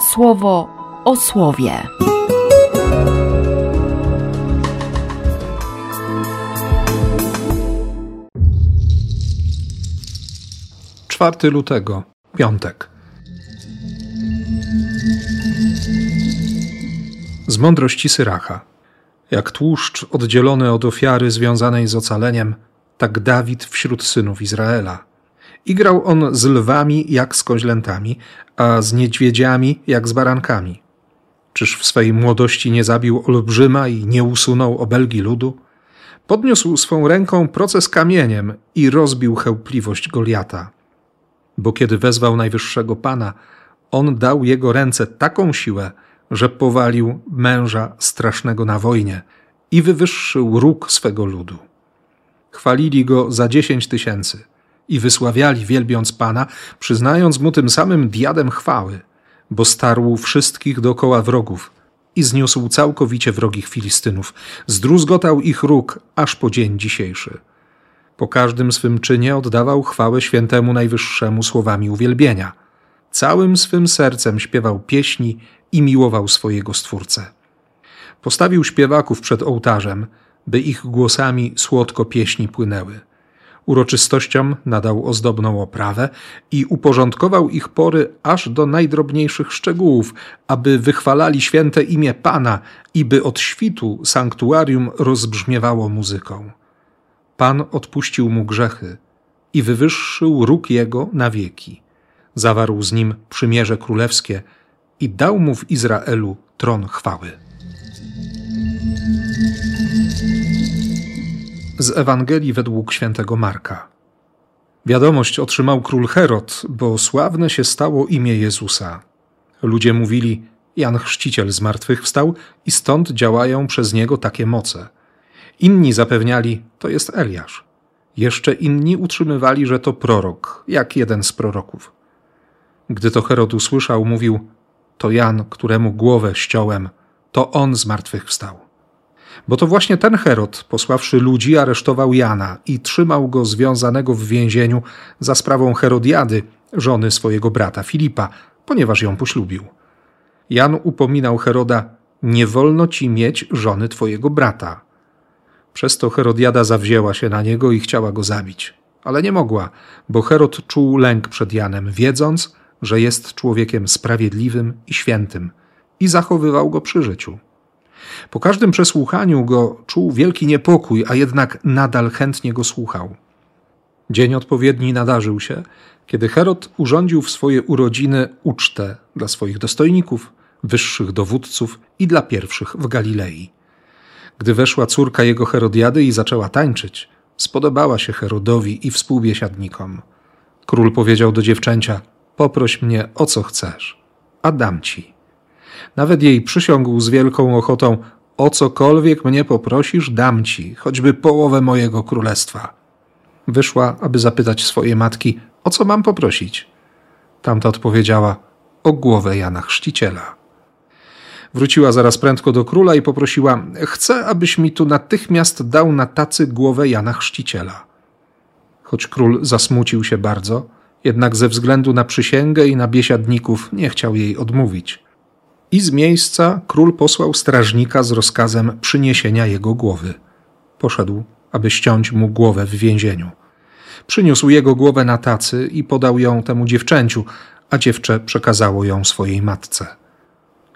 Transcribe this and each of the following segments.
słowo o słowie. Czwarty lutego, piątek. Z mądrości Syracha. Jak tłuszcz oddzielony od ofiary związanej z ocaleniem, tak Dawid wśród synów Izraela. Igrał on z lwami jak z koźlętami, a z niedźwiedziami jak z barankami. Czyż w swej młodości nie zabił olbrzyma i nie usunął obelgi ludu? Podniósł swą ręką proces kamieniem i rozbił chełpliwość Goliata. Bo kiedy wezwał najwyższego Pana, on dał jego ręce taką siłę, że powalił męża strasznego na wojnie i wywyższył róg swego ludu. Chwalili go za dziesięć tysięcy i wysławiali, wielbiąc Pana, przyznając mu tym samym diadem chwały, bo starł wszystkich dookoła wrogów i zniósł całkowicie wrogich Filistynów, zdruzgotał ich róg aż po dzień dzisiejszy. Po każdym swym czynie oddawał chwałę świętemu Najwyższemu słowami uwielbienia. Całym swym sercem śpiewał pieśni i miłował swojego Stwórcę. Postawił śpiewaków przed ołtarzem, by ich głosami słodko pieśni płynęły. Uroczystościom nadał ozdobną oprawę i uporządkował ich pory aż do najdrobniejszych szczegółów, aby wychwalali święte imię Pana i by od świtu sanktuarium rozbrzmiewało muzyką. Pan odpuścił mu grzechy i wywyższył róg jego na wieki. Zawarł z nim przymierze królewskie i dał mu w Izraelu tron chwały. Z Ewangelii według świętego Marka. Wiadomość otrzymał król Herod, bo sławne się stało imię Jezusa. Ludzie mówili: Jan Chrzciciel z martwych wstał i stąd działają przez niego takie moce. Inni zapewniali: To jest Eliasz. Jeszcze inni utrzymywali, że to prorok, jak jeden z proroków. Gdy to Herod usłyszał, mówił: To Jan, któremu głowę ściąłem, to on z martwych wstał. Bo to właśnie ten Herod, posławszy ludzi, aresztował Jana i trzymał go związanego w więzieniu za sprawą Herodiady, żony swojego brata Filipa, ponieważ ją poślubił. Jan upominał Heroda: Nie wolno ci mieć żony twojego brata. Przez to Herodiada zawzięła się na niego i chciała go zabić. Ale nie mogła, bo Herod czuł lęk przed Janem, wiedząc, że jest człowiekiem sprawiedliwym i świętym, i zachowywał go przy życiu. Po każdym przesłuchaniu go czuł wielki niepokój, a jednak nadal chętnie go słuchał. Dzień odpowiedni nadarzył się, kiedy Herod urządził w swoje urodziny ucztę dla swoich dostojników, wyższych dowódców i dla pierwszych w Galilei. Gdy weszła córka jego Herodiady i zaczęła tańczyć, spodobała się Herodowi i współbiesiadnikom. Król powiedział do dziewczęcia: Poproś mnie o co chcesz, a dam ci. Nawet jej przysiągł z wielką ochotą: O cokolwiek mnie poprosisz, dam ci, choćby połowę mojego królestwa. Wyszła, aby zapytać swojej matki: O co mam poprosić? Tamta odpowiedziała: O głowę Jana Chrzciciela. Wróciła zaraz prędko do króla i poprosiła: Chcę, abyś mi tu natychmiast dał na tacy głowę Jana Chrzciciela. Choć król zasmucił się bardzo, jednak ze względu na przysięgę i na biesiadników nie chciał jej odmówić. I z miejsca król posłał strażnika z rozkazem przyniesienia jego głowy. Poszedł, aby ściąć mu głowę w więzieniu. Przyniósł jego głowę na tacy i podał ją temu dziewczęciu, a dziewczę przekazało ją swojej matce.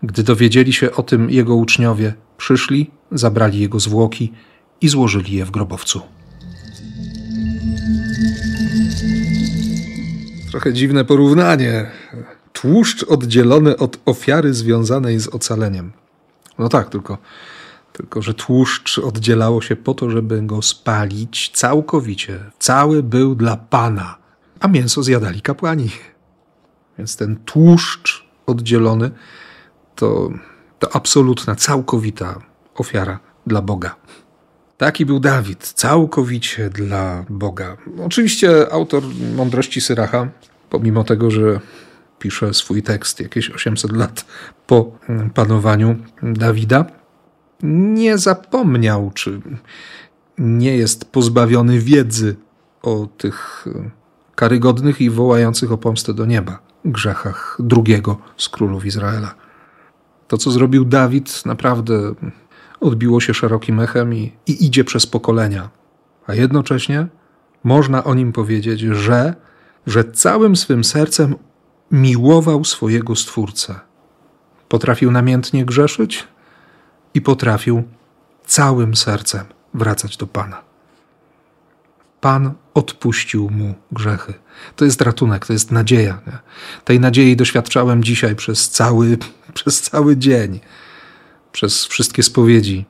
Gdy dowiedzieli się o tym jego uczniowie, przyszli, zabrali jego zwłoki i złożyli je w grobowcu. Trochę dziwne porównanie. Tłuszcz oddzielony od ofiary związanej z ocaleniem. No tak, tylko, tylko że tłuszcz oddzielało się po to, żeby go spalić całkowicie. Cały był dla Pana, a mięso zjadali kapłani. Więc ten tłuszcz oddzielony to, to absolutna, całkowita ofiara dla Boga. Taki był Dawid, całkowicie dla Boga. Oczywiście autor Mądrości Syracha, pomimo tego, że pisze swój tekst jakieś 800 lat po panowaniu Dawida, nie zapomniał, czy nie jest pozbawiony wiedzy o tych karygodnych i wołających o pomstę do nieba grzechach drugiego z królów Izraela. To, co zrobił Dawid, naprawdę odbiło się szerokim echem i, i idzie przez pokolenia. A jednocześnie można o nim powiedzieć, że, że całym swym sercem miłował swojego Stwórcę. Potrafił namiętnie grzeszyć i potrafił całym sercem wracać do Pana. Pan odpuścił mu grzechy. To jest ratunek, to jest nadzieja. Nie? Tej nadziei doświadczałem dzisiaj przez cały, przez cały dzień, przez wszystkie spowiedzi,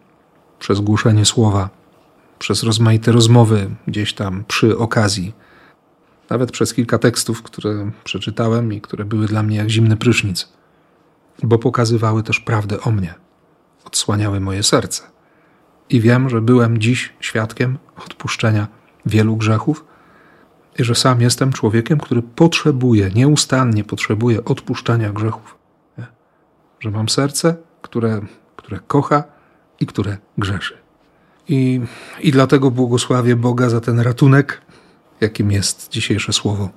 przez głuszenie słowa, przez rozmaite rozmowy gdzieś tam przy okazji, nawet przez kilka tekstów, które przeczytałem i które były dla mnie jak zimny prysznic, bo pokazywały też prawdę o mnie, odsłaniały moje serce. I wiem, że byłem dziś świadkiem odpuszczenia wielu grzechów i że sam jestem człowiekiem, który potrzebuje, nieustannie potrzebuje odpuszczania grzechów. Nie? Że mam serce, które, które kocha i które grzeszy. I, I dlatego błogosławię Boga za ten ratunek, jakim jest dzisiejsze słowo.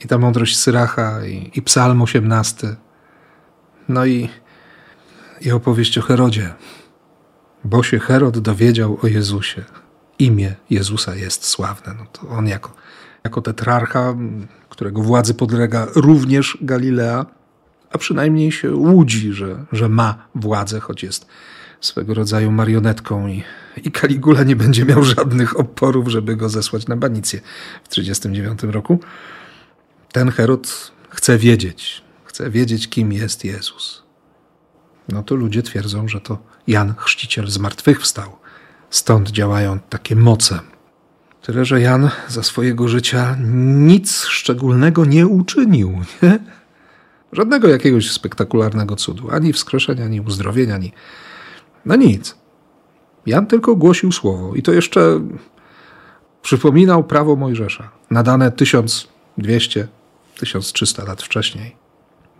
I ta mądrość Syracha, i, i Psalm 18, no i, i opowieść o Herodzie, bo się Herod dowiedział o Jezusie imię Jezusa jest sławne. No to on jako, jako tetrarcha, którego władzy podlega również Galilea, a przynajmniej się łudzi, że, że ma władzę, choć jest swego rodzaju marionetką i, i Kaligula nie będzie miał żadnych oporów, żeby go zesłać na banicję w 1939 roku. Ten Herod chce wiedzieć, chce wiedzieć, kim jest Jezus. No to ludzie twierdzą, że to Jan Chrzciciel zmartwychwstał. Stąd działają takie moce. Tyle, że Jan za swojego życia nic szczególnego nie uczynił. Nie? Żadnego jakiegoś spektakularnego cudu, ani wskrzeszenia, ani uzdrowienia, ani. No nic. Jan tylko głosił słowo i to jeszcze przypominał prawo Mojżesza, nadane 1200, 1300 lat wcześniej.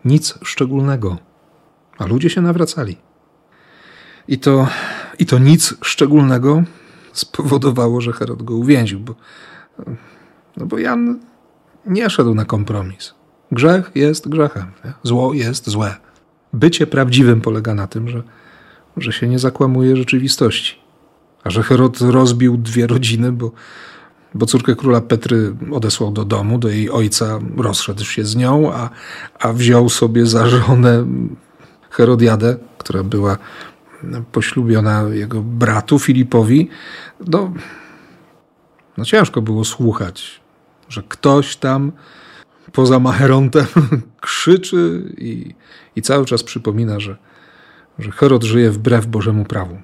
Nic szczególnego. A ludzie się nawracali. I to, I to nic szczególnego spowodowało, że Herod go uwięził, bo, no bo Jan nie szedł na kompromis. Grzech jest grzechem, nie? zło jest złe. Bycie prawdziwym polega na tym, że, że się nie zakłamuje rzeczywistości. A że Herod rozbił dwie rodziny, bo, bo córkę króla Petry odesłał do domu, do jej ojca, rozszedł się z nią, a, a wziął sobie za żonę Herodiadę, która była poślubiona jego bratu Filipowi, no, no ciężko było słuchać, że ktoś tam poza Macherontem krzyczy i, i cały czas przypomina, że, że Herod żyje wbrew Bożemu prawu.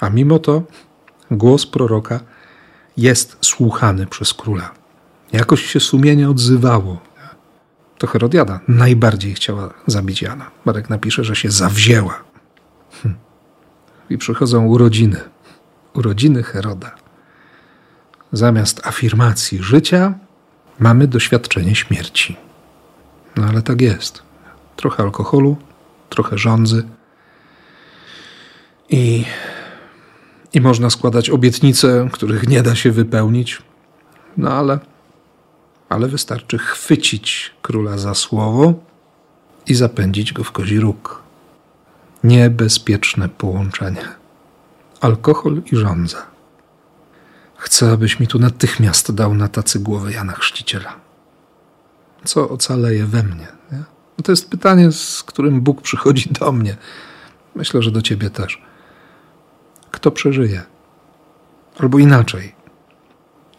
A mimo to głos proroka jest słuchany przez króla. Jakoś się sumienie odzywało. To Herodiada najbardziej chciała zabić Jana. Marek napisze, że się zawzięła i przychodzą urodziny. Urodziny Heroda. Zamiast afirmacji życia mamy doświadczenie śmierci. No ale tak jest. Trochę alkoholu, trochę żądzy. I, I można składać obietnice, których nie da się wypełnić. No ale, ale wystarczy chwycić króla za słowo i zapędzić go w kozi róg niebezpieczne połączenie. Alkohol i żądza. Chcę, abyś mi tu natychmiast dał na tacy głowę Jana Chrzciciela. Co ocaleje we mnie? Nie? No to jest pytanie, z którym Bóg przychodzi do mnie. Myślę, że do ciebie też. Kto przeżyje? Albo inaczej.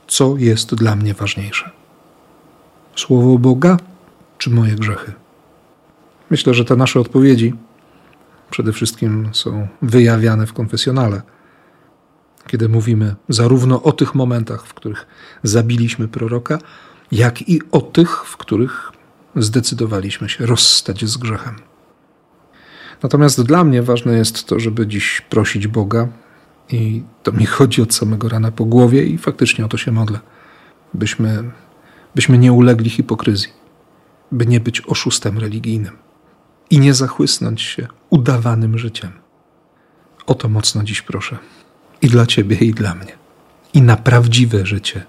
Co jest dla mnie ważniejsze? Słowo Boga czy moje grzechy? Myślę, że te nasze odpowiedzi przede wszystkim są wyjawiane w konfesjonale, kiedy mówimy zarówno o tych momentach, w których zabiliśmy proroka, jak i o tych, w których zdecydowaliśmy się rozstać z grzechem. Natomiast dla mnie ważne jest to, żeby dziś prosić Boga, i to mi chodzi od samego rana po głowie, i faktycznie o to się modlę, byśmy, byśmy nie ulegli hipokryzji, by nie być oszustem religijnym i nie zachłysnąć się udawanym życiem. O to mocno dziś proszę. I dla Ciebie, i dla mnie. I na prawdziwe życie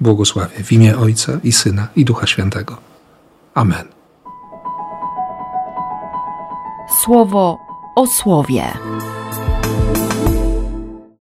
błogosławię w imię Ojca i Syna i Ducha Świętego. Amen. Słowo o słowie.